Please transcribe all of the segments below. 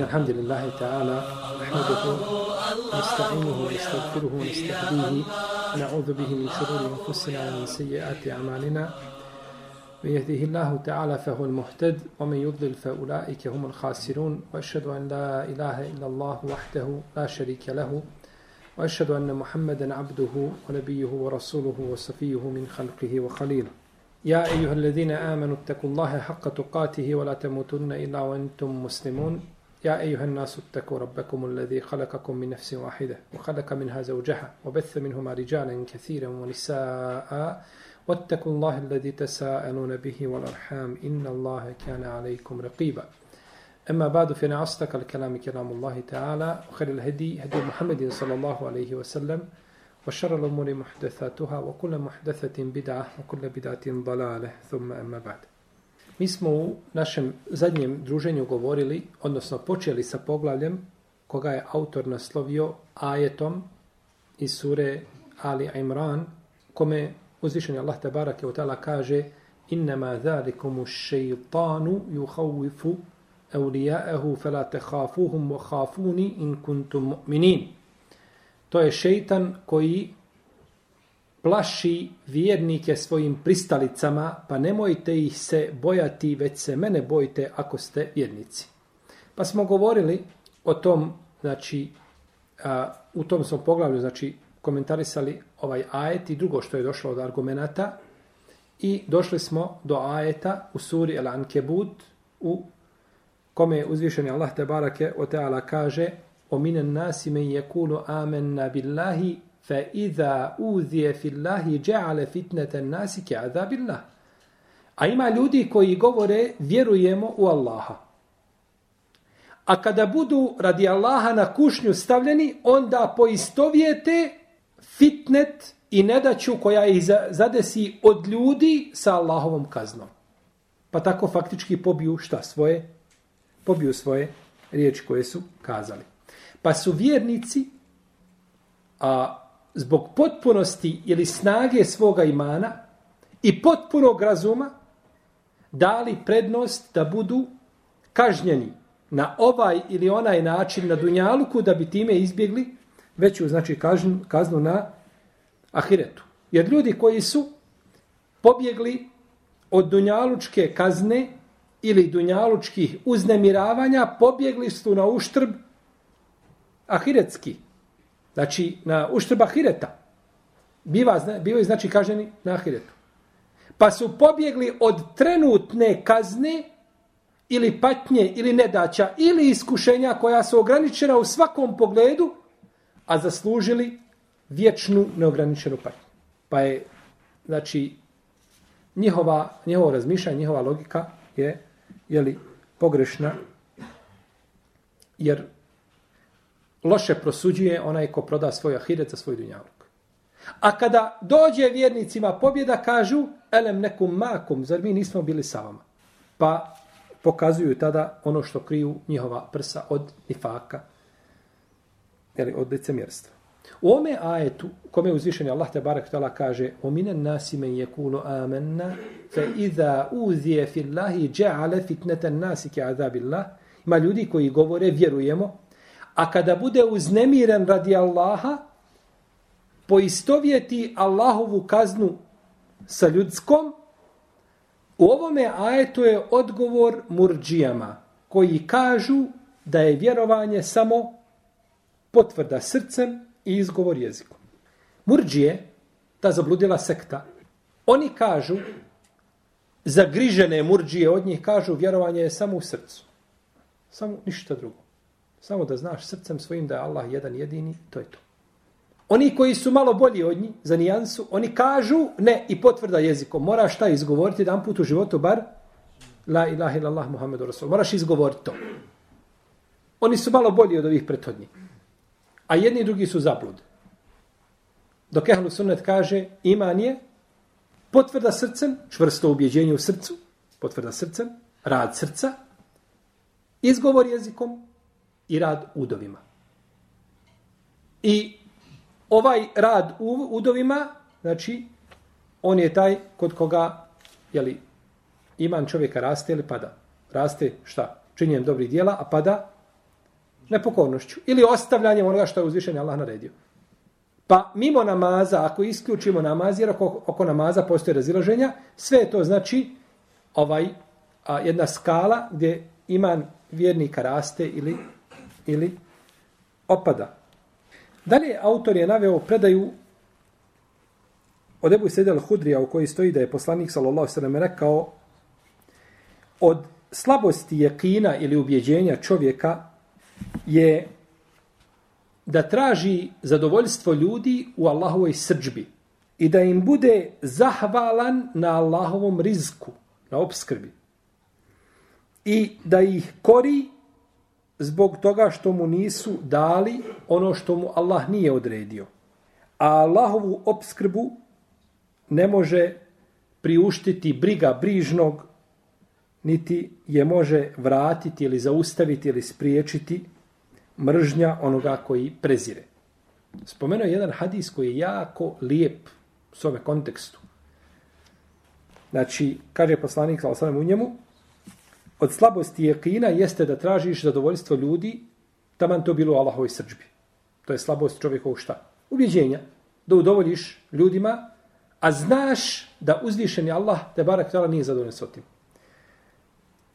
إن الحمد لله تعالى نحمده ونستعينه ونستغفره ونستهديه ونعوذ به من شرور أنفسنا ومن سيئات أعمالنا. من يهده الله تعالى فهو المهتد ومن يضلل فأولئك هم الخاسرون. وأشهد أن لا إله إلا الله وحده لا شريك له. وأشهد أن محمدا عبده ونبيه ورسوله وصفيه من خلقه وخليله. يا أيها الذين آمنوا اتقوا الله حق تقاته ولا تموتن إلا وأنتم مسلمون. يا أيها الناس اتقوا ربكم الذي خلقكم من نفس واحدة وخلق منها زوجها وبث منهما رجالا كثيرا ونساء واتقوا الله الذي تساءلون به والأرحام إن الله كان عليكم رقيبا. أما بعد فإن أصدق الكلام كلام الله تعالى وخير الهدي هدي محمد صلى الله عليه وسلم وشر الأمور محدثاتها وكل محدثة بدعة وكل بدعة ضلالة ثم أما بعد. Mi smo u našem zadnjem druženju govorili, odnosno počeli sa poglavljem koga je autor naslovio ajetom iz sure Ali Imran, kome uzvišen Allah tabarake wa ta'ala kaže innama zalikumu šeitanu juhavifu awliya'ahu fala takhafuhum wa hafuni in kuntum mu'minin. To je šeitan koji plaši vjernike svojim pristalicama, pa nemojte ih se bojati, već se mene bojite ako ste vjernici. Pa smo govorili o tom, znači, a, u tom smo poglavlju, znači, komentarisali ovaj ajet i drugo što je došlo od argumenta i došli smo do ajeta u suri El Ankebut u kome je uzvišeni Allah te barake o teala kaže o minen nasi men yekulu amenna billahi fa iza فِي fillahi جَعَلَ فِتْنَةَ النَّاسِ كَعَذَابِ azabillah. A ima ljudi koji govore vjerujemo u Allaha. A kada budu radi Allaha na kušnju stavljeni, onda poistovijete fitnet i nedaću koja ih zadesi od ljudi sa Allahovom kaznom. Pa tako faktički pobiju šta svoje? Pobiju svoje riječi koje su kazali. Pa su vjernici a, zbog potpunosti ili snage svoga imana i potpunog razuma dali prednost da budu kažnjeni na ovaj ili onaj način na Dunjaluku da bi time izbjegli veću znači kaznu, kaznu na ahiretu. Jer ljudi koji su pobjegli od dunjalučke kazne ili dunjalučkih uznemiravanja, pobjegli su na uštrb ahiretski. Znači, na uštrba hireta. Biva, bivaju znači kaženi na ahiretu. Pa su pobjegli od trenutne kazne ili patnje ili nedaća ili iskušenja koja su ograničena u svakom pogledu, a zaslužili vječnu neograničenu patnju. Pa je, znači, njihova, njihovo razmišljanje, njihova logika je, je li, pogrešna, jer loše prosuđuje onaj ko proda svoj ahiret za svoj dunjaluk. A kada dođe vjernicima pobjeda, kažu, elem nekum makum, zar mi nismo bili sa vama? Pa pokazuju tada ono što kriju njihova prsa od nifaka, ili od licemjerstva. U ome ajetu, kome je uzvišen Allah te barak tala kaže O minen nasi men jekulu amenna fe iza uzije fillahi dja'ale fitneten nasi ki azabillah Ima ljudi koji govore vjerujemo a kada bude uznemiren radi Allaha, poistovjeti Allahovu kaznu sa ljudskom, u ovome ajetu je odgovor murđijama, koji kažu da je vjerovanje samo potvrda srcem i izgovor jezikom. Murđije, ta zabludila sekta, oni kažu, zagrižene murđije od njih kažu, vjerovanje je samo u srcu. Samo ništa drugo. Samo da znaš srcem svojim da je Allah jedan jedini, to je to. Oni koji su malo bolji od njih, za nijansu, oni kažu, ne, i potvrda jezikom. Moraš šta izgovoriti jedan put u životu, bar, la ilaha illallah Muhammedu Rasul. Moraš izgovoriti to. Oni su malo bolji od ovih prethodnjih a jedni i drugi su zablud. Dok Ehlu Sunnet kaže iman je potvrda srcem, čvrsto ubjeđenje u srcu, potvrda srcem, rad srca, izgovor jezikom i rad udovima. I ovaj rad u udovima, znači, on je taj kod koga, jeli, iman čovjeka raste ili pada. Raste šta? Činjenjem dobrih dijela, a pada nepokornošću. Ili ostavljanjem onoga što je uzvišen Allah naredio. Pa mimo namaza, ako isključimo namaz, jer oko, oko namaza postoje razilaženja, sve to znači ovaj a, jedna skala gdje iman vjernika raste ili, ili opada. Dalje, autor je naveo predaju od Ebu Sedel Hudrija u kojoj stoji da je poslanik sallallahu sallam rekao od slabosti jekina ili ubjeđenja čovjeka je da traži zadovoljstvo ljudi u Allahovoj srđbi i da im bude zahvalan na Allahovom rizku, na obskrbi. I da ih kori zbog toga što mu nisu dali ono što mu Allah nije odredio. A Allahovu obskrbu ne može priuštiti briga brižnog, niti je može vratiti ili zaustaviti ili spriječiti mržnja onoga koji prezire. Spomenuo je jedan hadis koji je jako lijep u svome kontekstu. Znači, kaže poslanik sa u njemu, od slabosti jekina jeste da tražiš zadovoljstvo ljudi, taman to bilo u Allahovoj srđbi. To je slabost čovjekovog šta? Ubjeđenja. Da udovoljiš ljudima, a znaš da uzvišeni Allah te barak tala nije zadovoljen s tim.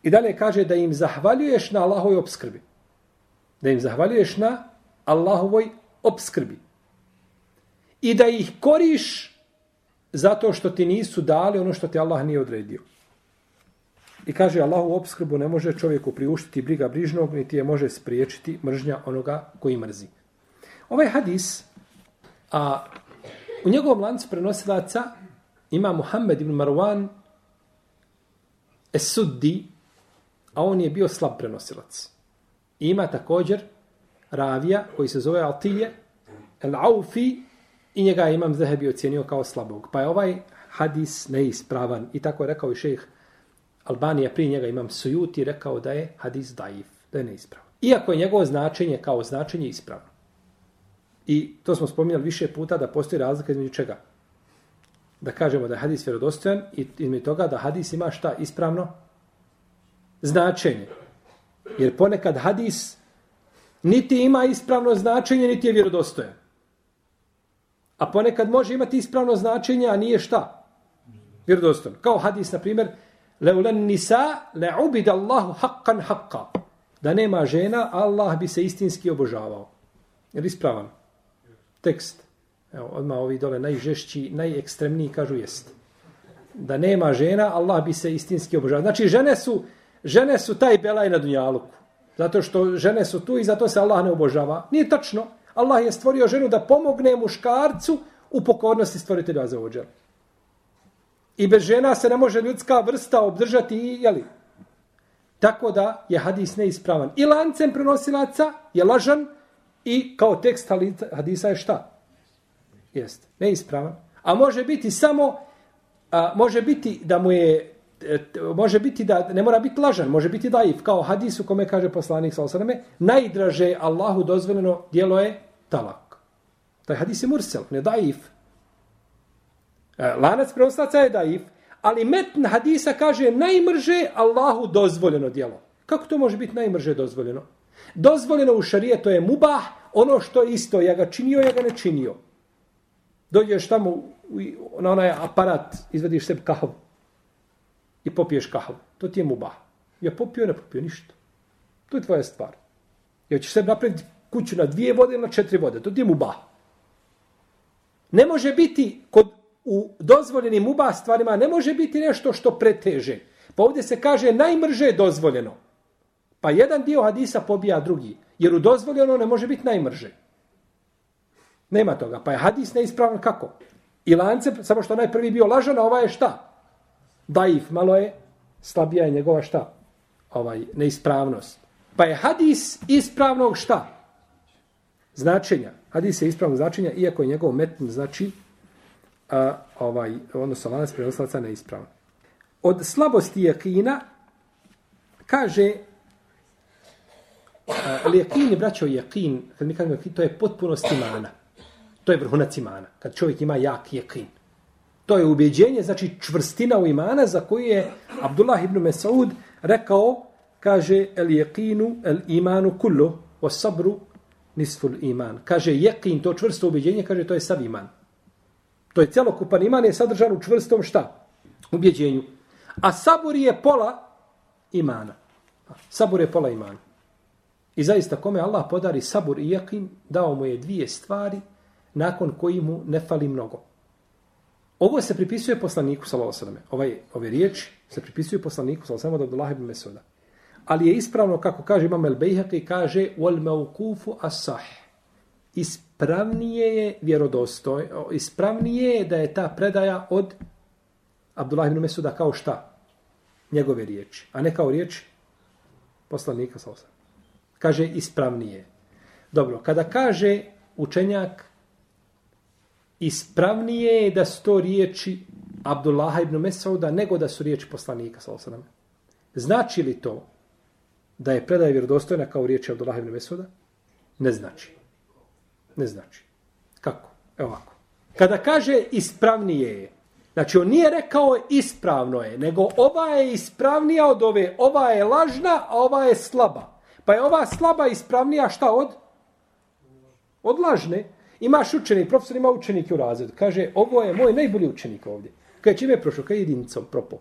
I dalje kaže da im zahvaljuješ na Allahovoj obskrbi da im zahvaljuješ na Allahovoj obskrbi. I da ih koriš zato što ti nisu dali ono što ti Allah nije odredio. I kaže Allahu obskrbu ne može čovjeku priuštiti briga brižnog, niti je može spriječiti mržnja onoga koji mrzi. Ovaj hadis, a u njegovom lancu prenosilaca ima Muhammed ibn Marwan Esuddi, a on je bio slab prenosilac. Ima također ravija koji se zove Altilje, El Aufi, i njega imam Zahebi ocjenio kao slabog. Pa je ovaj hadis neispravan. I tako je rekao i šejh Albanija, prije njega imam Sujuti, rekao da je hadis daif, da je neispravan. Iako je njegovo značenje kao značenje ispravno. I to smo spominjali više puta da postoji razlika između čega? Da kažemo da je hadis vjerodostojan i između toga da hadis ima šta ispravno? Značenje. Jer ponekad hadis niti ima ispravno značenje, niti je vjerodostojan. A ponekad može imati ispravno značenje, a nije šta? Vjerodostojan. Kao hadis, na primjer, leulen nisa le ubid Allahu haqqan haqqa. Da nema žena, Allah bi se istinski obožavao. Je li ispravan? Tekst. Evo, odmah ovi dole najžešći, najekstremniji kažu jest. Da nema žena, Allah bi se istinski obožavao. Znači, žene su, žene su taj belaj na dunjaluku. Zato što žene su tu i zato se Allah ne obožava. Nije tačno. Allah je stvorio ženu da pomogne muškarcu u pokornosti stvoritelja za ođelu. I bez žena se ne može ljudska vrsta obdržati i, jeli? Tako da je hadis neispravan. I lancem prenosilaca je lažan i kao tekst hadisa je šta? Jest, neispravan. A može biti samo, a, može biti da mu je e, može biti da ne mora biti lažan, može biti daif, kao hadis u kome kaže poslanik sa osaname, najdraže Allahu dozvoljeno dijelo je talak. Taj hadis je mursel, ne daif. E, lanac preostaca je daif, ali metn hadisa kaže najmrže Allahu dozvoljeno djelo. Kako to može biti najmrže dozvoljeno? Dozvoljeno u šarije to je mubah, ono što je isto, ja ga činio, ja ga ne činio. Dođeš tamo na onaj aparat, izvediš sebi kahvu i popiješ kahvu. To ti je mubah. Ja popio, ne popio ništa. To je tvoja stvar. Ja ćeš sebi napraviti kuću na dvije vode ili na četiri vode. To ti je mubah. Ne može biti kod u dozvoljenim mubah stvarima, ne može biti nešto što preteže. Pa ovdje se kaže najmrže je dozvoljeno. Pa jedan dio hadisa pobija drugi. Jer u dozvoljeno ne može biti najmrže. Nema toga. Pa je hadis neispravan kako? I lance, samo što najprvi bio lažan, a ova je šta? daif, malo je slabija je njegova šta? Ovaj, neispravnost. Pa je hadis ispravnog šta? Značenja. Hadis je ispravnog značenja, iako je njegov metn znači a, ovaj, odnosno lanac prenoslaca neispravan. Od slabosti jakina kaže ali jakin je braćo jakin, kad mi kažemo jakin, to je potpunost imana. To je vrhunac imana. Kad čovjek ima jak jakin. To je ubjeđenje, znači čvrstina u imana za koju je Abdullah ibn Mesaud rekao, kaže el jeqinu el imanu kullu, o sabru nisful iman. Kaže jekin, to čvrsto ubjeđenje, kaže to je sav iman. To je celokupan iman, je sadržan u čvrstom šta? Ubjeđenju. A sabur je pola imana. Sabur je pola imana. I zaista kome Allah podari sabur i jekin, dao mu je dvije stvari nakon koji mu ne fali mnogo. Ovo se pripisuje poslaniku, sallallahu alejhi Ovaj, ove riječi se pripisuju poslaniku, sallallahu alejhi od Abdullah ibn Mesuda. Ali je ispravno, kako kaže Imam el-Bejhaqi, kaže wal mawqufu as-sah. Ispravnije je vjerodostoj, ispravnije je da je ta predaja od Abdullah ibn Mesuda kao šta? Njegove riječi, a ne kao riječ poslanika, Sosa. Kaže ispravnije. Dobro, kada kaže učenjak ispravnije je da su to riječi Abdullaha ibn Mesauda nego da su riječi poslanika, Sosa. Znači li to da je predaja vjerodostojna kao riječi Abdullaha ibn Mesauda? Ne znači. Ne znači. Kako? Evo ovako. Kada kaže ispravnije je, znači on nije rekao ispravno je, nego ova je ispravnija od ove, ova je lažna, a ova je slaba. Pa je ova slaba ispravnija šta od? Od lažne. Imaš učenik, profesor ima učenike u razredu. Kaže, ovo je moj najbolji učenik ovdje. Kaže, čime je prošao? Kaže, jedinicom propo.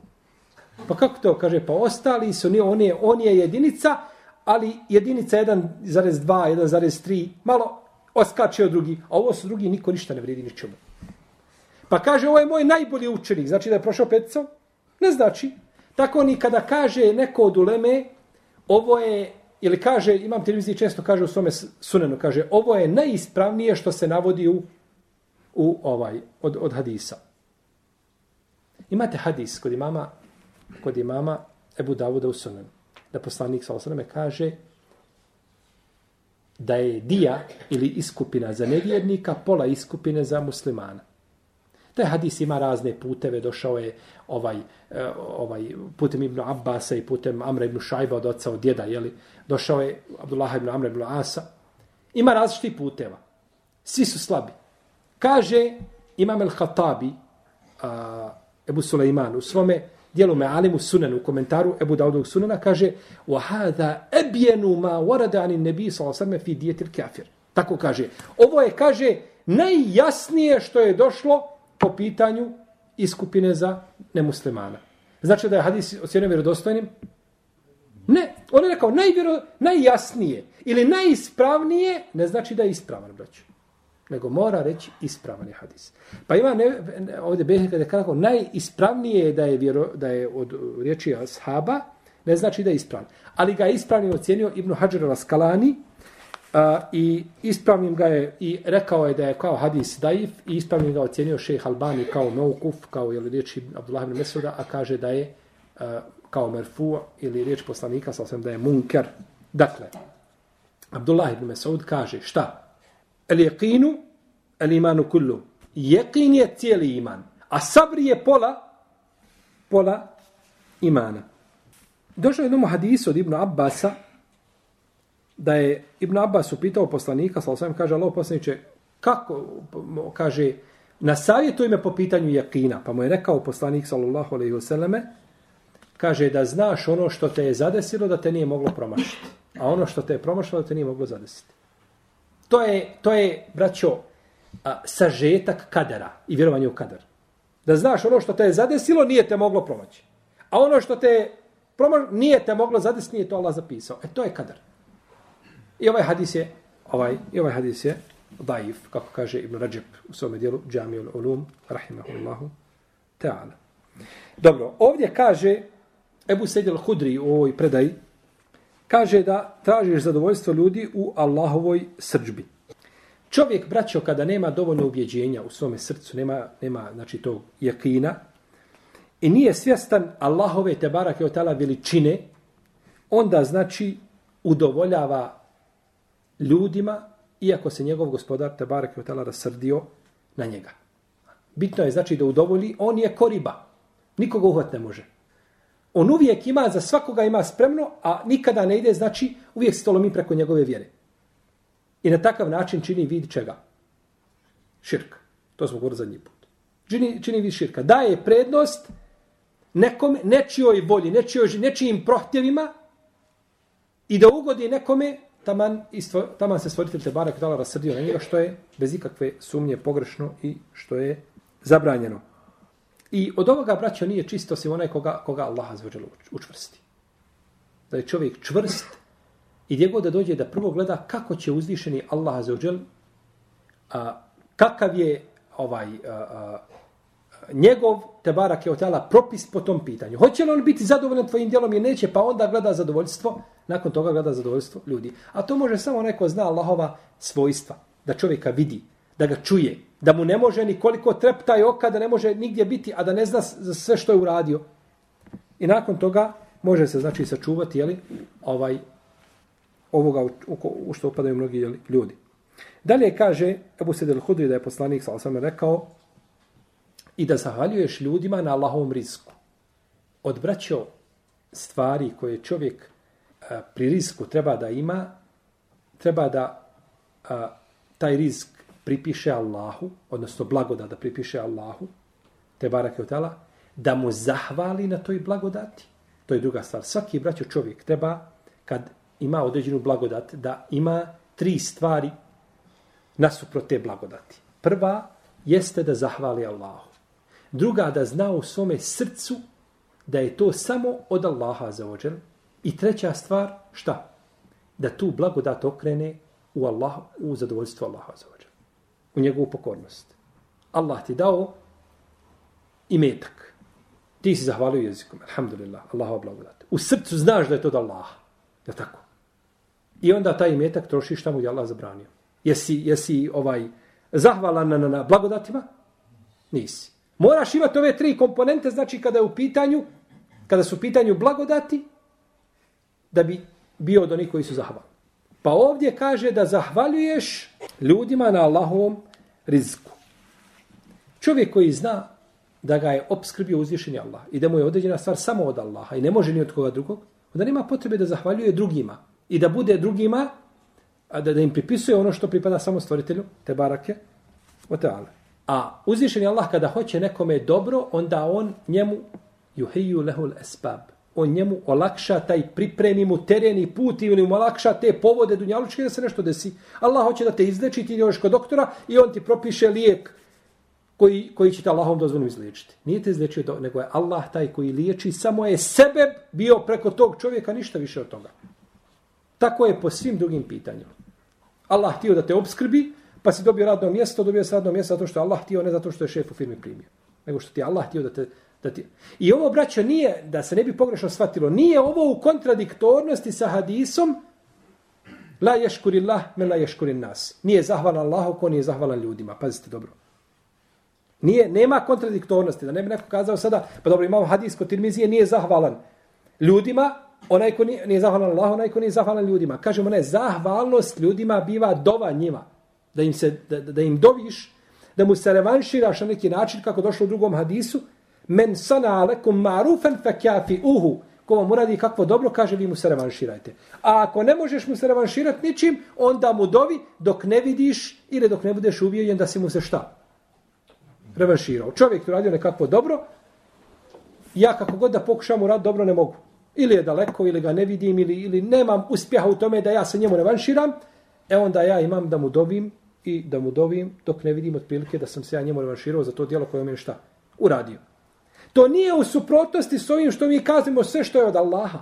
Pa kako to? Kaže, pa ostali su, nije, on, je, on je jedinica, ali jedinica 1,2, 1,3, malo oskače od drugi. A ovo su drugi, niko ništa ne vredi ničemu. Pa kaže, ovo je moj najbolji učenik. Znači da je prošao peticom? Ne znači. Tako ni kada kaže neko od uleme, ovo je ili kaže, imam televiziji često kaže u svome sunenu, kaže, ovo je najispravnije što se navodi u, u ovaj, od, od hadisa. Imate hadis kod imama, kod imama Ebu Davuda u sunenu. Da poslanik sa osaname kaže da je dija ili iskupina za nevjernika pola iskupine za muslimana. Taj hadis ima razne puteve, došao je ovaj, e, ovaj putem Ibn Abbasa i putem Amra ibn Šajba od oca od djeda, jeli? došao je Abdullah ibn Amra ibn Asa. Ima različiti puteva. Svi su slabi. Kaže Imam el-Hatabi, a, Ebu Suleiman, u svome dijelu me Alimu Sunan, u komentaru Ebu Daudog Sunana, kaže وَهَذَا أَبْيَنُ مَا وَرَدَ عَنِ النَّبِي صَلَى اللَّهُ فِي دِيَتِ الْكَافِرِ Tako kaže. Ovo je, kaže, najjasnije što je došlo po pitanju iskupine za nemuslimana. Znači da je hadis ocjenio vjerodostojnim? Ne. On je rekao najvjero, najjasnije ili najispravnije, ne znači da je ispravan, braću. Nego mora reći ispravan je hadis. Pa ima ne, ovdje Behne kada kako najispravnije je da je, vjero, da je od riječi ashaba, ne znači da je ispravan. Ali ga je ispravnim ocjenio Ibn Hajar al-Skalani, A, I ispravnim ga je i rekao je da je kao hadis daif i ispravnim ga ocjenio šejh Albani kao Meukuf, kao je riječi Abdullah ibn Mesuda, a kaže da je a, kao Merfu ili riječ poslanika, sa osvijem da je Munker. Dakle, Abdullah ibn Mesud kaže šta? El jeqinu, el imanu kullu. Jeqin je cijeli iman, a sabr je pola, pola imana. Došao je jednom hadisu od Ibn Abbasa, da je Ibn Abbas upitao poslanika, sa osvijem kaže, Allah poslaniče, kako, kaže, na me po pitanju jakina, pa mu je rekao poslanik, sallallahu alaihi vseleme, kaže da znaš ono što te je zadesilo da te nije moglo promašiti. A ono što te je promašilo da te nije moglo zadesiti. To je, to je braćo, a, sažetak kadera i vjerovanje u kader. Da znaš ono što te je zadesilo, nije te moglo promaći. A ono što te promašilo, nije te moglo zadesiti, nije to Allah zapisao. E to je kader. I ovaj hadis je, ovaj, i ovaj hadis je daif, kako kaže Ibn Rajab u svome dijelu, Džamijul Ulum, rahimahullahu ta'ala. Dobro, ovdje kaže Ebu Sedjel Hudri u ovoj predaji, kaže da tražiš zadovoljstvo ljudi u Allahovoj srđbi. Čovjek, braćo, kada nema dovoljno ubjeđenja u svome srcu, nema, nema znači, tog jakina, i nije svjestan Allahove te barake od tala veličine, onda znači udovoljava ljudima, iako se njegov gospodar te barake od tala rasrdio na njega. Bitno je znači da udovolji, on je koriba. Nikoga uhvat ne može on uvijek ima, za svakoga ima spremno, a nikada ne ide, znači uvijek se to lomi preko njegove vjere. I na takav način čini vid čega? Širk. To smo govorili zadnji put. Čini, čini vid širka. Daje prednost nekome, nečijoj volji, nečijoj, nečijim prohtjevima i da ugodi nekome taman, istvo, taman se stvoritelj te barak dala rasrdio na njega što je bez ikakve sumnje pogrešno i što je zabranjeno. I od ovoga, braćo, nije čisto osim onaj koga, koga Allah azvođel učvrsti. Da je čovjek čvrst i gdje god da dođe da prvo gleda kako će uzvišeni Allah azvođel, a, kakav je ovaj a, a, njegov te barak je otala propis po tom pitanju. Hoće li on biti zadovoljan tvojim djelom i neće, pa onda gleda zadovoljstvo, nakon toga gleda zadovoljstvo ljudi. A to može samo neko zna Allahova svojstva, da čovjeka vidi, da ga čuje, da mu ne može ni koliko treptaj oka, da ne može nigdje biti, a da ne zna za sve što je uradio. I nakon toga može se znači sačuvati jeli, ovaj, ovoga u, u, što upadaju mnogi jeli, ljudi. Dalje kaže Ebu Sedel Hudri da je poslanik sa osam rekao i da zahvaljuješ ljudima na Allahovom risku. Odbraćao stvari koje čovjek a, pri risku treba da ima, treba da a, taj risk pripiše Allahu, odnosno blagodat da pripiše Allahu, te barake od tala, da mu zahvali na toj blagodati. To je druga stvar. Svaki braćo čovjek treba, kad ima određenu blagodat, da ima tri stvari nasuprot te blagodati. Prva jeste da zahvali Allahu. Druga da zna u svome srcu da je to samo od Allaha za ođel. I treća stvar, šta? Da tu blagodat okrene u, Allah, u zadovoljstvo Allaha za ođel. U njegovu pokornost. Allah ti dao imetak. Ti si zahvalio jezikom. Alhamdulillah. Allahova blagodat. U srcu znaš da je to od Allaha. Je tako? I onda taj imetak trošiš tamo gdje Allah zabranio. Jesi, jesi ovaj zahvalan na, na, na blagodatima? Nisi. Moraš imati ove tri komponente, znači kada je u pitanju, kada su u pitanju blagodati, da bi bio od onih koji su zahvalni. Pa ovdje kaže da zahvaljuješ ljudima na Allahovom riziku. Čovjek koji zna da ga je obskrbio uzvišenje Allah i da mu je određena stvar samo od Allaha i ne može ni od koga drugog, onda nema potrebe da zahvaljuje drugima i da bude drugima a da, da im pripisuje ono što pripada samo stvoritelju, te barake, o te ale. A uzvišeni Allah kada hoće nekome dobro, onda on njemu juhiju lehul esbab. On njemu olakša taj pripremi mu teren i put ili mu olakša te povode dunjalučke da se nešto desi. Allah hoće da te izleči, ti ideš kod doktora i on ti propiše lijek koji, koji će te Allahom dozvoljno izliječiti. Nije te izliječio, nego je Allah taj koji liječi, samo je sebe bio preko tog čovjeka, ništa više od toga. Tako je po svim drugim pitanjima. Allah htio da te obskrbi, pa si dobio radno mjesto, dobio si radno mjesto zato što je Allah htio, ne zato što je šef u firmi primio. Nego što ti Allah htio da te... Da ti... I ovo, braćo, nije, da se ne bi pogrešno shvatilo, nije ovo u kontradiktornosti sa hadisom La ješkuri Allah, me la ješkuri nas. Nije zahvalan Allahu, ko nije zahvalan ljudima. Pazite dobro. Nije, nema kontradiktornosti. Da ne bi neko kazao sada, pa dobro, imamo hadis kod Tirmizije, nije zahvalan ljudima, onaj ko nije, nije zahvalan Allah, onaj ko nije zahvalan ljudima. Kažemo ne, zahvalnost ljudima biva dova njima. Da im, se, da, da im doviš, da mu se revanširaš na neki način, kako došlo u drugom hadisu, men sana alekum marufen fe uhu. Ko vam uradi kakvo dobro, kaže vi mu se revanširajte. A ako ne možeš mu se revanširati ničim, onda mu dovi dok ne vidiš ili dok ne budeš uvijen da si mu se šta? Revanširao. Čovjek tu radio nekakvo dobro, ja kako god da pokušam u rad dobro ne mogu ili je daleko, ili ga ne vidim, ili, ili nemam uspjeha u tome da ja se njemu revanširam, e onda ja imam da mu dobim i da mu dobim dok ne vidim otprilike da sam se ja njemu revanširao za to dijelo koje mi je šta uradio. To nije u suprotnosti s ovim što mi kazimo sve što je od Allaha.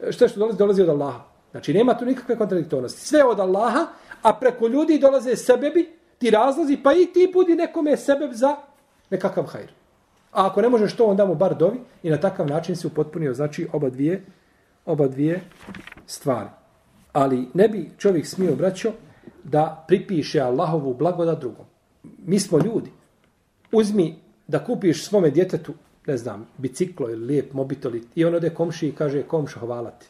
E, što što dolazi, dolazi od Allaha. Znači nema tu nikakve kontradiktornosti. Sve od Allaha, a preko ljudi dolaze sebebi, ti razlazi, pa i ti budi nekome sebeb za nekakav hajr. A ako ne možeš to, onda mu bar dovi i na takav način se upotpunio, znači, oba dvije, oba dvije stvari. Ali ne bi čovjek smio, braćo, da pripiše Allahovu blagodat drugom. Mi smo ljudi. Uzmi da kupiš svome djetetu, ne znam, biciklo ili lijep mobitel i on ode komši i kaže, komšo, hvala ti.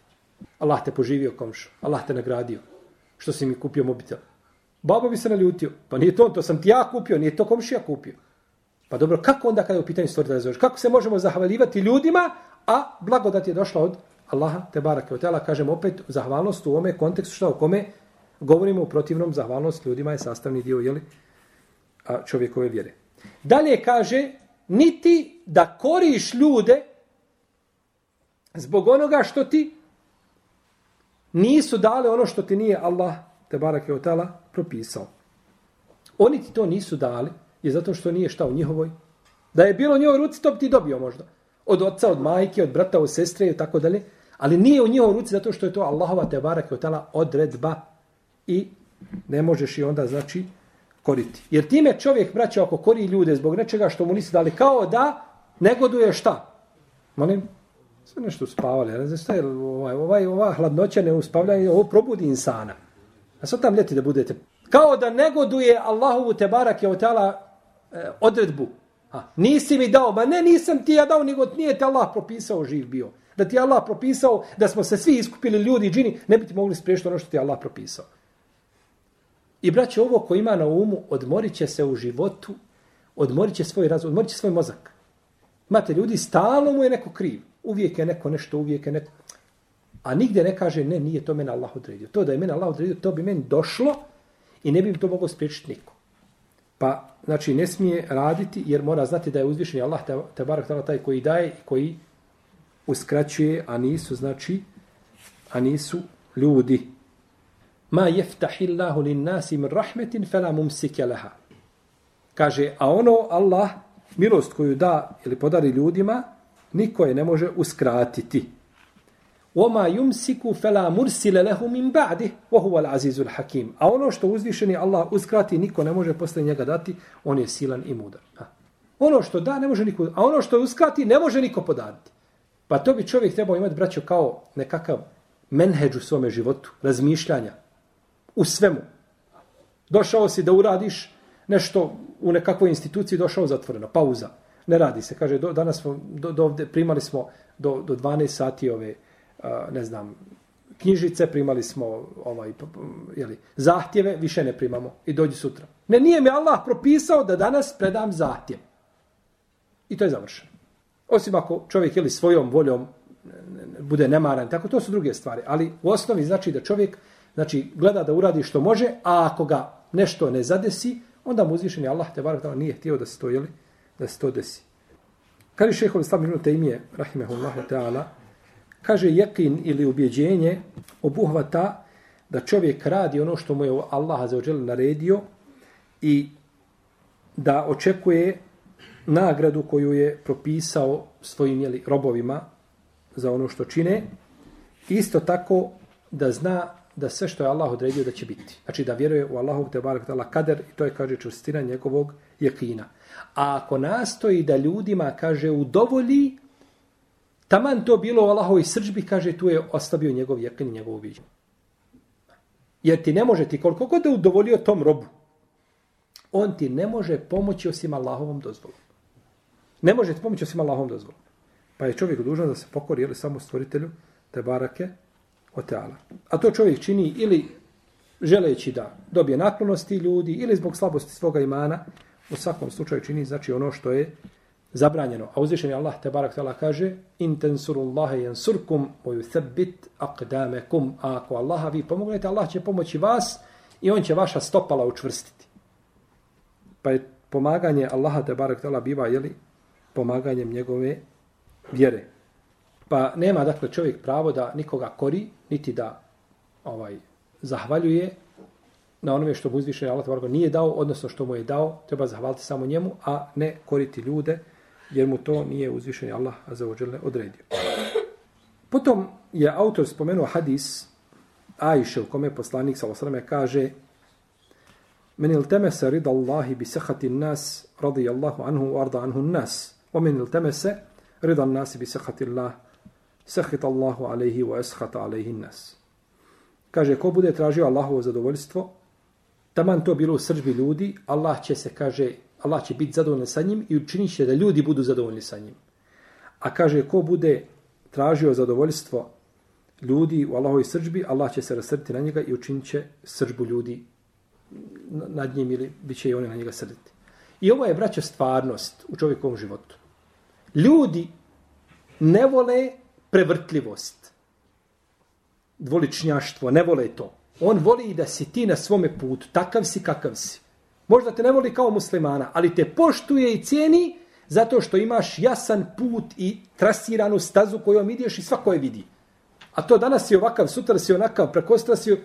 Allah te poživio, komšo. Allah te nagradio. Što si mi kupio mobitel. Babo bi se naljutio. Pa nije to, to sam ti ja kupio, nije to komšija kupio. Pa dobro, kako onda kada je u pitanju stvoritelja zoveš? Kako se možemo zahvaljivati ljudima, a blagodat je došla od Allaha, te barake od tela, kažem opet, zahvalnost u ome kontekstu šta u kome govorimo u protivnom, zahvalnost ljudima je sastavni dio jeli, a čovjekove vjere. Dalje kaže, niti da koriš ljude zbog onoga što ti nisu dale ono što ti nije Allah, te barake je otala, propisao. Oni ti to nisu dali, je zato što nije šta u njihovoj. Da je bilo u njihovoj ruci, to bi ti dobio možda. Od oca, od majke, od brata, od sestre i tako dalje. Ali nije u njihovoj ruci zato što je to Allahova te barake je otala odredba i ne možeš i onda znači koriti. Jer time čovjek, braća, ako kori ljude zbog nečega što mu nisi dali, kao da negoduje šta? Molim, sve nešto uspavali, Ne znam šta je, ovaj, ovaj, ova hladnoća ne uspavlja, ovo probudi insana. A sad tam ljeti da budete. Kao da negoduje Allahovu te barak je otala e, odredbu. A, nisi mi dao, ma ne, nisam ti ja dao, nego nije te Allah propisao živ bio. Da ti Allah propisao, da smo se svi iskupili ljudi i džini, ne bi ti mogli spriješiti ono što ti Allah propisao. I braće, ovo ko ima na umu, odmorit će se u životu, odmorit će svoj razum, odmorit će svoj mozak. Imate ljudi, stalno mu je neko kriv. Uvijek je neko nešto, uvijek je neko... A nigdje ne kaže, ne, nije to mene Allah odredio. To da je mene Allah odredio, to bi meni došlo i ne bi to mogao spriječiti niko. Pa, znači, ne smije raditi, jer mora znati da je uzvišen Allah, te, te barak tala taj koji daje, i koji uskraćuje, a nisu, znači, a nisu ljudi. Ma jeftahillahu lin nasi min rahmetin, fela mumsike leha. Kaže, a ono Allah, milost koju da ili podari ljudima, niko je ne može uskratiti. Oma yumsiku fela mursile lehu min ba'di, wa huwa al-azizul hakim. A ono što uzvišeni Allah uskrati, niko ne može posle njega dati, on je silan i mudar. Ha. Ono što da, ne može niko, a ono što uskrati, ne može niko podariti. Pa to bi čovjek trebao imati, braćo, kao nekakav menheđ u svome životu, razmišljanja, u svemu. Došao si da uradiš nešto u nekakvoj instituciji, došao zatvoreno, pauza. Ne radi se, kaže, do, danas smo, do, do ovde, primali smo do, do 12 sati ove, a, ne znam, knjižice, primali smo ovaj, jeli, zahtjeve, više ne primamo i dođi sutra. Ne, nije mi Allah propisao da danas predam zahtjev. I to je završeno. Osim ako čovjek ili svojom voljom bude nemaran, tako to su druge stvari. Ali u osnovi znači da čovjek znači, gleda da uradi što može, a ako ga nešto ne zadesi, onda mu uzvišen Allah te barak nije htio da se to, jeli, da se to desi. Kaže šehol Islam ibn Taymije, rahimehullahu ta'ala, kaže jekin ili ubjeđenje obuhvata da čovjek radi ono što mu je Allah za ođel naredio i da očekuje nagradu koju je propisao svojim jeli, robovima za ono što čine. Isto tako da zna da sve što je Allah odredio da će biti. Znači da vjeruje u Allahov te barak tala kader i to je kaže čvrstina njegovog jekina. A ako nastoji da ljudima kaže udovolji taman to bilo u Allahovoj srđbi kaže tu je ostavio njegov jekin i njegovu viđenje. Jer ti ne može ti koliko god da udovolio tom robu on ti ne može pomoći osim Allahovom dozvolom. Ne može ti pomoći osim Allahovom dozvolom. Pa je čovjek dužan da se pokori jel, samo stvoritelju te barake o teala. A to čovjek čini ili želeći da dobije naklonosti ljudi ili zbog slabosti svoga imana, u svakom slučaju čini znači ono što je zabranjeno. A uzvišen je Allah te barak tala kaže in tensurullahe jensurkum o yuthabbit aqdamekum. A ako Allaha vi pomognete, Allah će pomoći vas i on će vaša stopala učvrstiti. Pa je pomaganje Allaha te barak tala biva jeli, pomaganjem njegove vjere. Pa nema dakle čovjek pravo da nikoga kori, niti da ovaj zahvaljuje na onome što mu uzviše Allah tvarko nije dao, odnosno što mu je dao, treba zahvaliti samo njemu, a ne koriti ljude, jer mu to nije uzvišeni Allah za ođele odredio. Potom je autor spomenuo hadis Ajše, u kome poslanik sa osrame kaže Men il temese rida Allahi bi sehati nas radi Allahu anhu arda anhu nas. O men il temese rida nasi bi sehati Allah sahit Allahu alaihi wa eshat alaihi nas. Kaže, ko bude tražio Allahovo zadovoljstvo, taman to bilo u srđbi ljudi, Allah će se, kaže, Allah će biti zadovoljni sa njim i učinit će da ljudi budu zadovoljni sa njim. A kaže, ko bude tražio zadovoljstvo ljudi u Allahovoj srđbi, Allah će se rasrti na njega i učinit će srđbu ljudi nad njim ili bit će i oni na njega srditi. I ovo je, braća, stvarnost u čovjekovom životu. Ljudi ne vole prevrtljivost, dvoličnjaštvo, ne vole to. On voli da si ti na svome putu, takav si kakav si. Možda te ne voli kao muslimana, ali te poštuje i cijeni zato što imaš jasan put i trasiranu stazu kojom ideš i svako je vidi. A to danas si ovakav, sutra si onakav, prekostra si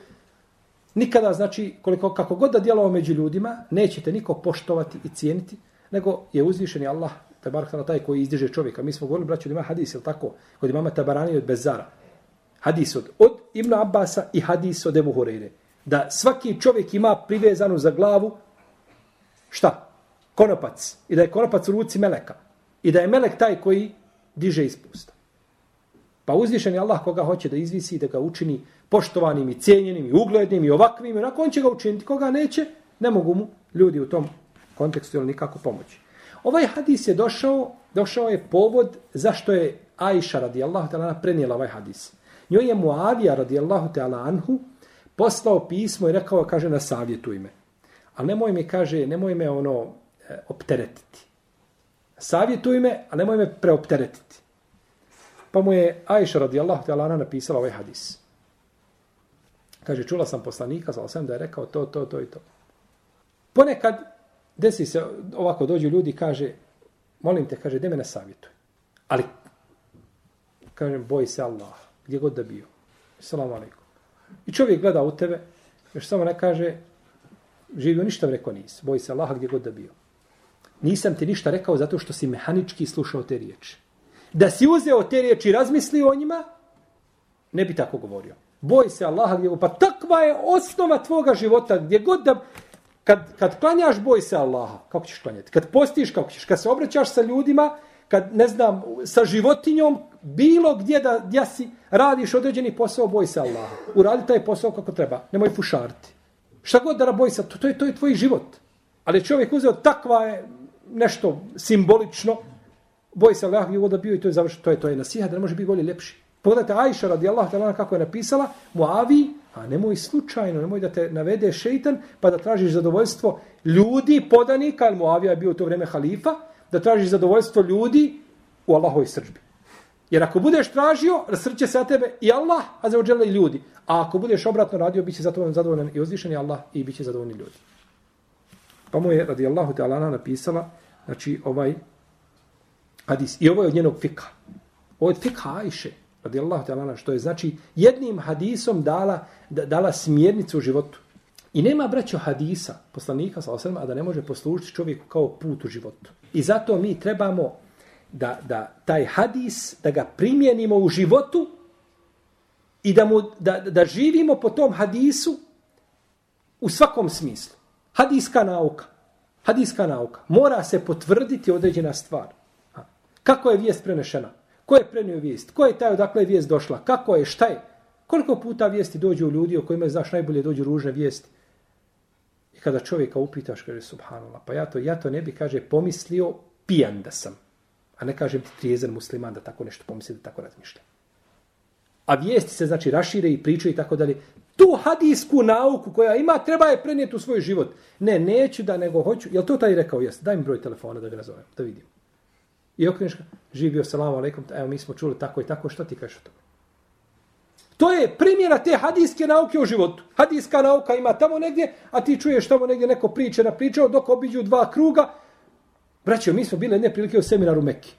nikada, znači, koliko, kako god da djelovao među ljudima, nećete niko poštovati i cijeniti, nego je uzvišeni Allah, tabarak taj koji izdiže čovjeka. Mi smo govorili, braću, da ima hadis, ili tako? Kod imama Tabarani od Bezara. Hadis od, od Ibn Abbasa i hadis od Ebu Horeire. Da svaki čovjek ima privezanu za glavu, šta? Konopac. I da je konopac u ruci meleka. I da je melek taj koji diže ispusta. Pa uzvišen je Allah koga hoće da izvisi da ga učini poštovanim i cijenjenim i uglednim i ovakvim. I onako on će ga učiniti. Koga neće, ne mogu mu ljudi u tom kontekstu ili nikako pomoći. Ovaj hadis je došao, došao je povod zašto je Aisha radijallahu ta'ala prenijela ovaj hadis. Njoj je Muavija radijallahu ta'ala anhu poslao pismo i rekao, kaže, na savjetuj me. Ali nemoj me, kaže, nemoj me ono e, opteretiti. Savjetuj me, a nemoj me preopteretiti. Pa mu je Aisha radijallahu ta'ala anha napisala ovaj hadis. Kaže, čula sam poslanika, znala sam da je rekao to, to, to i to. Ponekad desi se, ovako dođu ljudi kaže, molim te, kaže, de me na savjetuj. Ali, kažem, boj se Allah, gdje god da bio. Salamu alaikum. I čovjek gleda u tebe, još samo ne kaže, živio ništa rekao nis, boj se Allaha gdje god da bio. Nisam ti ništa rekao zato što si mehanički slušao te riječi. Da si uzeo te riječi i razmislio o njima, ne bi tako govorio. Boj se Allaha gdje god, pa takva je osnova tvoga života, gdje god da, kad, kad klanjaš, boj se Allaha, kako ćeš klanjati? Kad postiš, kako ćeš? Kad se obraćaš sa ljudima, kad, ne znam, sa životinjom, bilo gdje da ja si radiš određeni posao, boj se Allaha. Uradi taj posao kako treba. Nemoj fušarti. Šta god da boj se, to, to, je, to je tvoj život. Ali čovjek uzeo takva je nešto simbolično, boj se Allaha gdje da bio i to je završeno. To je, to je nasiha da ne može biti bolje ljepši. Pogledajte Ajša radijallahu ta'ala kako je napisala, Muavi, a nemoj slučajno, nemoj da te navede šeitan, pa da tražiš zadovoljstvo ljudi, podanika, jer Muavija je bio u to vrijeme halifa, da tražiš zadovoljstvo ljudi u Allahovoj srđbi. Jer ako budeš tražio, rasrće se na tebe i Allah, a za ođele i ljudi. A ako budeš obratno radio, bit će zadovoljan, zadovoljan i uzvišen i Allah i bit će zadovoljni ljudi. Pa mu je, radi Allahu te Alana, napisala, znači, ovaj hadis. I ovo je od njenog fika. Ovo je od fika Ajše radi Allah što je znači jednim hadisom dala, dala smjernicu u životu. I nema braćo hadisa, poslanika, sallam, a da ne može poslužiti čovjeku kao put u životu. I zato mi trebamo da, da taj hadis, da ga primjenimo u životu i da, mu, da, da živimo po tom hadisu u svakom smislu. Hadiska nauka. Hadiska nauka. Mora se potvrditi određena stvar. Kako je vijest prenešena? Ko je prenio vijest? Ko je taj odakle je vijest došla? Kako je? Šta je? Koliko puta vijesti dođu u ljudi o kojima znaš najbolje dođu ružne vijesti? I kada čovjeka upitaš, kaže subhanallah, pa ja to, ja to ne bi, kaže, pomislio pijan da sam. A ne kažem ti trijezan musliman da tako nešto pomisli, da tako razmišlja. A vijesti se znači rašire i pričaju i tako dalje. Tu hadijsku nauku koja ima, treba je prenijeti u svoj život. Ne, neću da nego hoću. Jel to taj rekao? Jes, daj mi broj telefona da ga nazovem, da vidim. I okreneš ga, živio, salamu alaikum, evo mi smo čuli tako i tako, što ti kažeš o tome? To je primjera te hadijske nauke u životu. Hadijska nauka ima tamo negdje, a ti čuješ tamo negdje neko priče na pričao, dok obiđu dva kruga. Braćo, mi smo bili jedne prilike u seminaru Meki.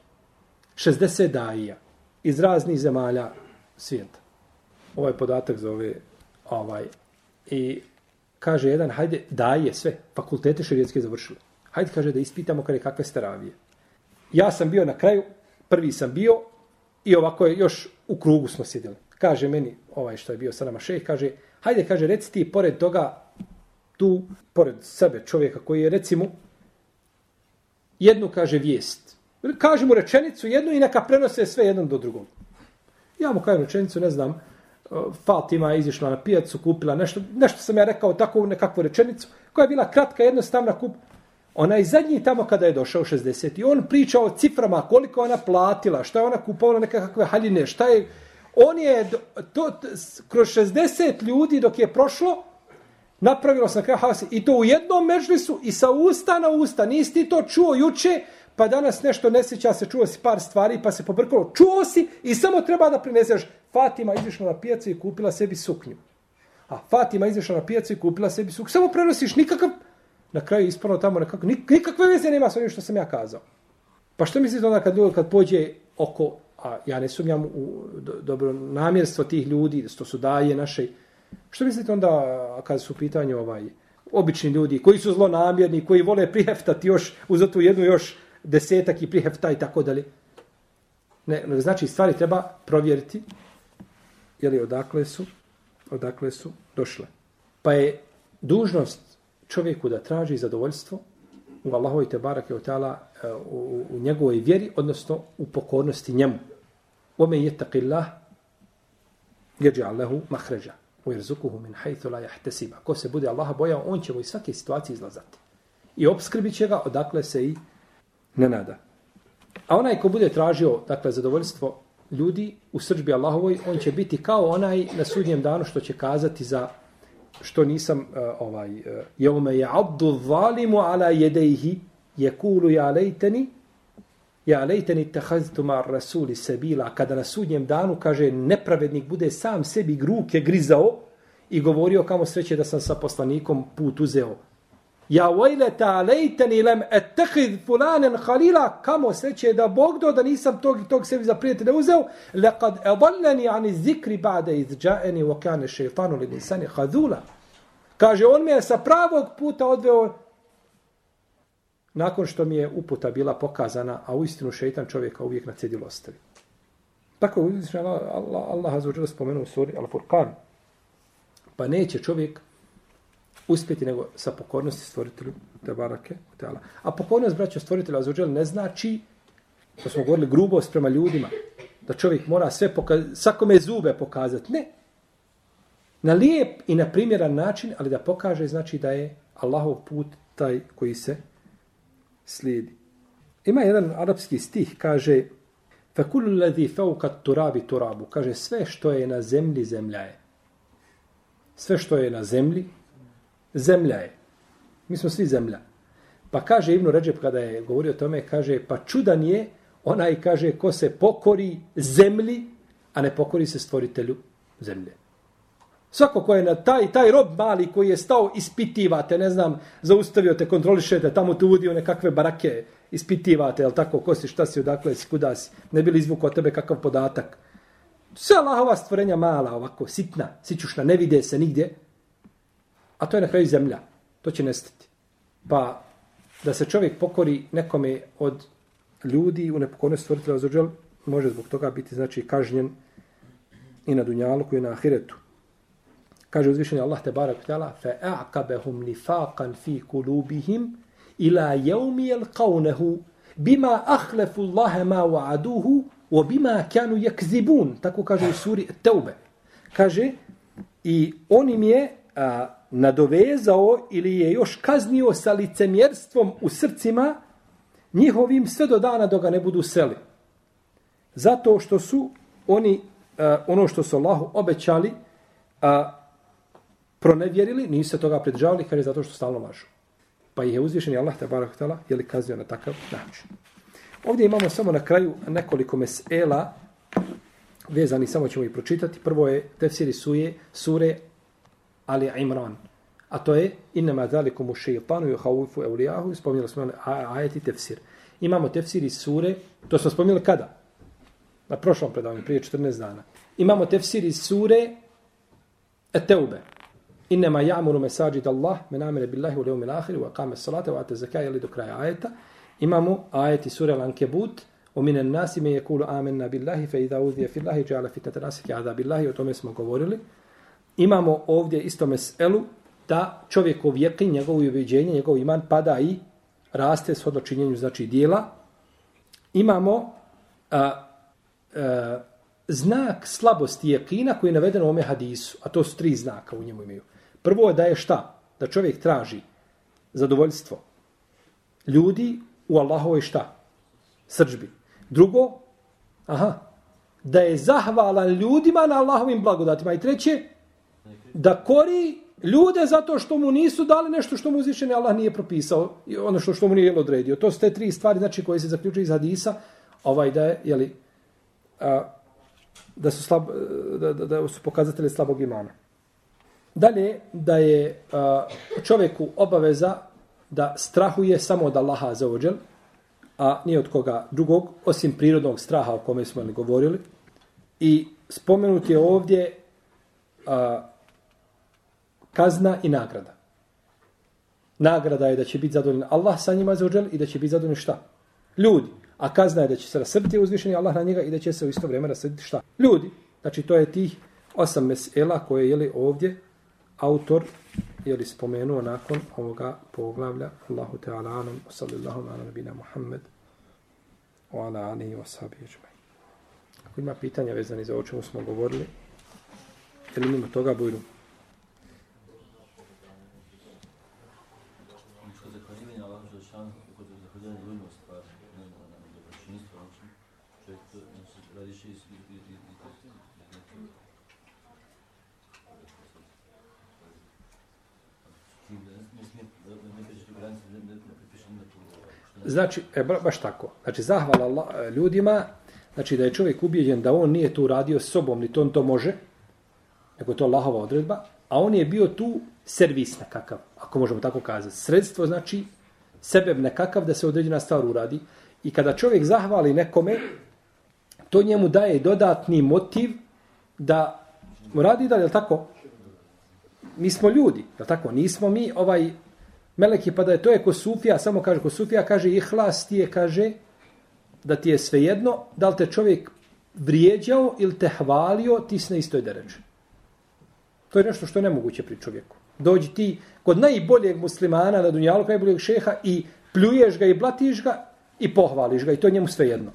60 daija iz raznih zemalja svijeta. Ovaj podatak zove ovaj, i kaže jedan, hajde, daje sve, fakultete širijetske završili. Hajde, kaže, da ispitamo kada je kakve steravije. Ja sam bio na kraju, prvi sam bio i ovako je još u krugu smo sjedili. Kaže meni, ovaj što je bio sa nama šejh, kaže, hajde, kaže, reci ti pored toga, tu, pored sebe čovjeka koji je, recimo, jednu, kaže, vijest. Kaže mu rečenicu jednu i neka prenose sve jednom do drugom. Ja mu kažem rečenicu, ne znam, Fatima je izišla na pijacu, kupila nešto, nešto sam ja rekao, tako nekakvu rečenicu, koja je bila kratka, jednostavna, kup, Onaj zadnji tamo kada je došao 60. I on priča o ciframa, koliko ona platila, šta je ona kupovala nekakve haljine, šta je... On je to, kroz 60 ljudi dok je prošlo, napravilo se na kraju hasi. I to u jednom mežlisu i sa usta na usta. Nisi ti to čuo juče, pa danas nešto ne sjeća se, čuo si par stvari, pa se pobrkalo. Čuo si i samo treba da prineseš. Fatima izišla na pijacu i kupila sebi suknju. A Fatima izišla na pijacu i kupila sebi suknju. Samo prenosiš nikakav na kraju ispano tamo nekako, nikakve veze nema s onim što sam ja kazao. Pa što mislite onda kad, kad pođe oko a ja ne sumnjam u dobro namjerstvo tih ljudi, što su daje naše. Što mislite onda kad su u pitanju ovaj, obični ljudi koji su zlonamjerni, koji vole priheftati još uz tu jednu još desetak i prihefta i tako dalje. Ne, znači stvari treba provjeriti je li odakle su odakle su došle. Pa je dužnost čovjeku da traži zadovoljstvo u Allahovi te barake od e, u, u njegovoj vjeri, odnosno u pokornosti njemu. Ome je taqillah jeđa Allahu mahređa u min hajthu la jahtesiba. Ko se bude Allaha bojao, on će mu iz svake situacije izlazati. I obskrbit će ga odakle se i ne nada. A onaj ko bude tražio dakle, zadovoljstvo ljudi u srđbi Allahovoj, on će biti kao onaj na sudnjem danu što će kazati za što nisam uh, ovaj e, jeume je abdu zalimu ala jedejhi yekulu ya ja lejteni ja lejteni tehaztu mar rasuli sebila. Kada na sudnjem danu kaže nepravednik bude sam sebi ruke grizao i govorio kamo sreće da sam sa poslanikom put uzeo. Ja vajleta lejteni lem etekid fulanen halila, kamo sreće da Bog do da nisam tog i tog sebi za prijatelja uzeo, lekad edalleni ani zikri bade izđaeni vokane šeitanu li nisani hadula. Kaže, on me je sa pravog puta odveo nakon što mi je uputa bila pokazana, a u istinu šeitan čovjeka uvijek na cedilu ostavi. Tako je Allah, Allah, Allah azuzđela spomenuo u suri Al-Furqan. Pa neće čovjek uspjeti nego sa pokornosti stvoritelju te barake teala. A pokornost braća stvoritelja azuđel ne znači to smo govorili grubost prema ljudima da čovjek mora sve pokazati, svakome zube pokazati. Ne. Na lijep i na primjeran način, ali da pokaže znači da je Allahov put taj koji se slijedi. Ima jedan arapski stih, kaže فَكُلُّ الَّذِي فَوْكَ turabi turabu. Kaže, sve što je na zemlji, zemlja je. Sve što je na zemlji, zemlja je. Mi smo svi zemlja. Pa kaže Ibnu Ređep kada je govorio o tome, kaže, pa čudan je onaj, kaže, ko se pokori zemlji, a ne pokori se stvoritelju zemlje. Svako ko je na taj, taj rob mali koji je stao, ispitivate, ne znam, zaustavio te, kontrolišete, tamo te uvodio nekakve barake, ispitivate, jel tako, ko si, šta si, odakle si, kuda si, ne bili od tebe kakav podatak. Sve Allahova stvorenja mala, ovako, sitna, sićušna, ne vide se nigdje, A to je na kraju zemlja. To će nestati. Pa da se čovjek pokori nekome od ljudi u nepokornosti stvoritelja za može zbog toga biti znači kažnjen i na dunjalu i na ahiretu. Kaže uzvišenje Allah te barak tala fa a'kabehum nifaqan fi kulubihim ila yawmi yalqawnahu bima akhlafu Allah ma wa'aduhu wa bima kanu yakzibun tako kaže u suri Teube. kaže i on im je a, nadovezao ili je još kaznio sa licemjerstvom u srcima njihovim sve do dana do ga ne budu seli. Zato što su oni uh, ono što su Allahu obećali uh, pronevjerili, nisu se toga pridržavali, kaže zato što stalno lažu. Pa ih je uzvišen i Allah te barak tala, je li kaznio na takav način. Ovdje imamo samo na kraju nekoliko mesela vezani, samo ćemo ih pročitati. Prvo je tefsiri suje, sure Ali Imran. A to je inma zalikum ash-shaytanu yukhawifu awliyahu. Spomnjali smo ajeti tefsir. Imamo tefsir iz sure, to smo spomnjali kada? Na prošlom predavanju, prije 14 dana. Imamo tefsir iz sure At-Tauba. Inma ya'muru masajid Allah man amila billahi wal yawmil akhir wa qama as-salata wa ata zakata li do kraja ajeta. Imamo ajeti sure Al-Ankabut. ومن الناس من يقول آمنا بالله فإذا أوذي في الله جعل فتنة الناس كعذاب الله o tome smo govorili imamo ovdje isto meselu da čovjekov jekin, njegovo ubeđenje, njegov iman pada i raste s činjenju znači dijela. Imamo a, a, znak slabosti jekina koji je naveden u ome hadisu, a to su tri znaka u njemu imaju. Prvo je da je šta? Da čovjek traži zadovoljstvo ljudi u Allahovoj šta? Srđbi. Drugo, aha, da je zahvalan ljudima na Allahovim blagodatima. I treće, da kori ljude zato što mu nisu dali nešto što mu uzvišeni Allah nije propisao, i ono što, što mu nije odredio. To su te tri stvari znači, koje se zaključuju iz hadisa, ovaj da je, jeli, a, da su, slab, da, da, da su pokazatelji slabog imana. Dalje, da je a, čovjeku obaveza da strahuje samo od Allaha za ođel, a nije od koga drugog, osim prirodnog straha o kome smo li govorili. I spomenut je ovdje a, kazna i nagrada. Nagrada je da će biti zadovoljen Allah sa njima za i da će biti zadovoljen šta? Ljudi. A kazna je da će se rasrditi uzvišeni Allah na njega i da će se u isto vrijeme rasrditi šta? Ljudi. Znači to je tih osam mesela koje je li ovdje autor je li spomenuo nakon ovoga poglavlja Allahu Teala anom sallallahu ala nabina Muhammed wa ala alihi wa sahbihi ajma'in. Ako ima pitanja vezani za o čemu smo govorili, ili mimo toga bujru. Znači, e, baš tako. Znači, zahvala Allah, e, ljudima, znači da je čovjek ubijeđen da on nije tu radio sobom, ni to on to može, nego je to Allahova odredba, a on je bio tu servis nekakav, ako možemo tako kazati. Sredstvo znači sebeb nekakav da se određena stvar uradi. I kada čovjek zahvali nekome, to njemu daje dodatni motiv da radi dalje, je tako? Mi smo ljudi, je tako? Nismo mi ovaj meleki, pa da je to je ko Sufija, samo kaže ko Sufija, kaže ihlas ti je, kaže, da ti je svejedno, da li te čovjek vrijeđao ili te hvalio, ti si na istoj deređu. To je nešto što je nemoguće pri čovjeku. Dođi ti kod najboljeg muslimana na dunjalu, najboljeg šeha i pljuješ ga i blatiš ga i pohvališ ga i to je njemu svejedno.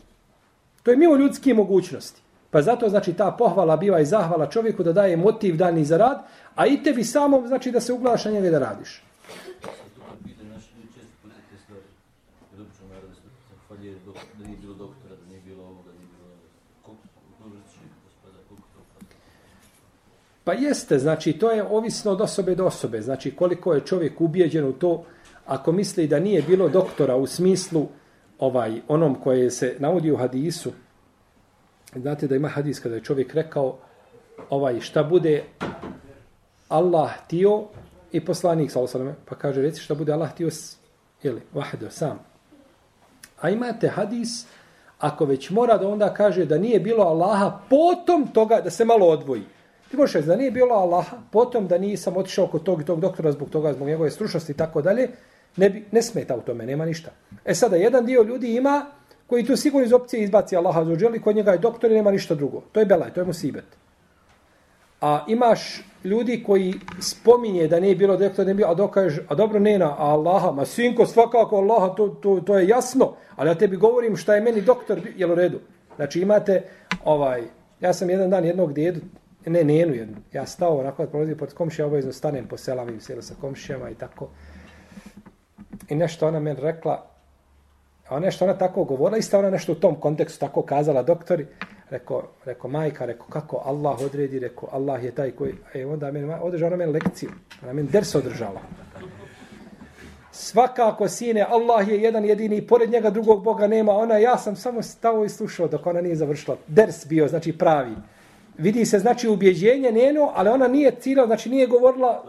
To je mimo ljudske mogućnosti. Pa zato znači ta pohvala biva i zahvala čovjeku da daje motiv dani za rad, a i tebi samo znači da se uglašanje njega da radiš. Pa jeste, znači to je ovisno od osobe do osobe. Znači koliko je čovjek ubijeđen u to, ako misli da nije bilo doktora u smislu ovaj onom koje se navodi u hadisu. Znate da ima hadis kada je čovjek rekao ovaj šta bude Allah tio i poslanik sa osaleme, pa kaže reci šta bude Allah tio ili vahdo sam. A imate hadis ako već mora da onda kaže da nije bilo Allaha potom toga da se malo odvoji. Ti možeš reći da nije bilo Allaha, potom da nisam otišao kod tog i tog doktora zbog toga, zbog njegove stručnosti i tako dalje, ne, bi, ne smeta u tome, nema ništa. E sada, jedan dio ljudi ima koji tu sigurno iz opcije izbaci Allaha za uđeli, kod njega je doktor i nema ništa drugo. To je belaj, to je musibet. A imaš ljudi koji spominje da nije bilo doktor, ne bilo, a dokaže, a dobro nena, a Allaha, ma sinko, svakako Allaha, to, to, to je jasno, ali ja tebi govorim šta je meni doktor, jel u redu? Znači imate, ovaj, ja sam jedan dan jednog djedu, ne, ne jednu. Ja stao onako da prolazim pod komšija, obavezno stanem po selavim sjela sa komšijama i tako. I nešto ona meni rekla, a nešto ona tako govorila, isto ona nešto u tom kontekstu tako kazala doktori, rekao, rekao majka, rekao kako Allah odredi, rekao Allah je taj koji, e onda meni, održala ona meni lekciju, ona meni ders održala. Svakako, sine, Allah je jedan jedini, pored njega drugog Boga nema, ona, ja sam samo stao i slušao dok ona nije završila. Ders bio, znači pravi vidi se znači ubjeđenje njeno, ali ona nije cila, znači nije govorila,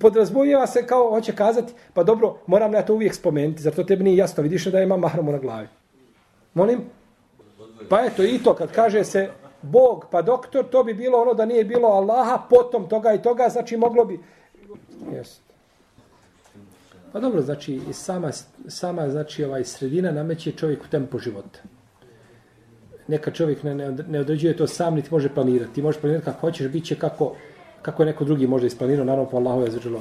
podrazbojeva se kao hoće kazati, pa dobro, moram ja to uvijek spomenuti, zato tebi nije jasno, vidiš da ima mahramu na glavi. Molim? Pa eto i to, kad kaže se Bog, pa doktor, to bi bilo ono da nije bilo Allaha, potom toga i toga, znači moglo bi... Jest. Pa dobro, znači sama, sama znači ovaj sredina nameće čovjeku tempo života neka čovjek ne, ne, ne određuje to sam, niti može planirati. Ti možeš planirati kako hoćeš, bit će kako, kako je neko drugi može isplanirao, naravno po Allahove je zađelo.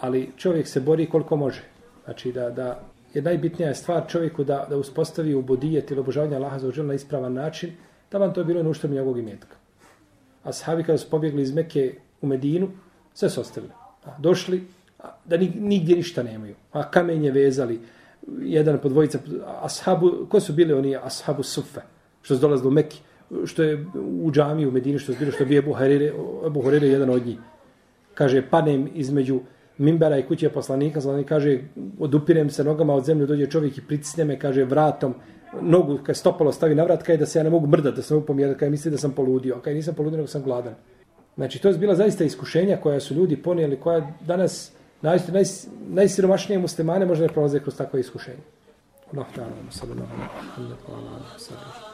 Ali čovjek se bori koliko može. Znači da, da je najbitnija stvar čovjeku da, da uspostavi u bodijet ili obožavanje Allaha za na ispravan način, da vam to je bilo nuštvo njegovog imetka. A sahabi kada su pobjegli iz Mekke u Medinu, sve su ostavili. A, došli, a, da nigdje ništa nemaju. A kamenje vezali, jedan po dvojica ashabu, ko su bili oni ashabu sufe, što su dolazili u Mekki, što je u džami u Medini, što su bili, što je Ebu Harire, Ebu Harire jedan od njih. Kaže, panem između mimbera i kuće poslanika, znači kaže, odupirem se nogama od zemlje, dođe čovjek i pritisne me, kaže, vratom, nogu, kad stopalo stavi na vrat, kaže da se ja ne mogu mrdati, da se mogu pomjerati, kaj misli da sam poludio, kaj nisam poludio, nego sam gladan. Znači, to je bila zaista iskušenja koja su ljudi ponijeli, koja danas, naj, naj, najsiromašnije muslimane možda ne prolaze kroz takve iskušenje. Allah ta'ala, sallallahu alaihi wa sallam.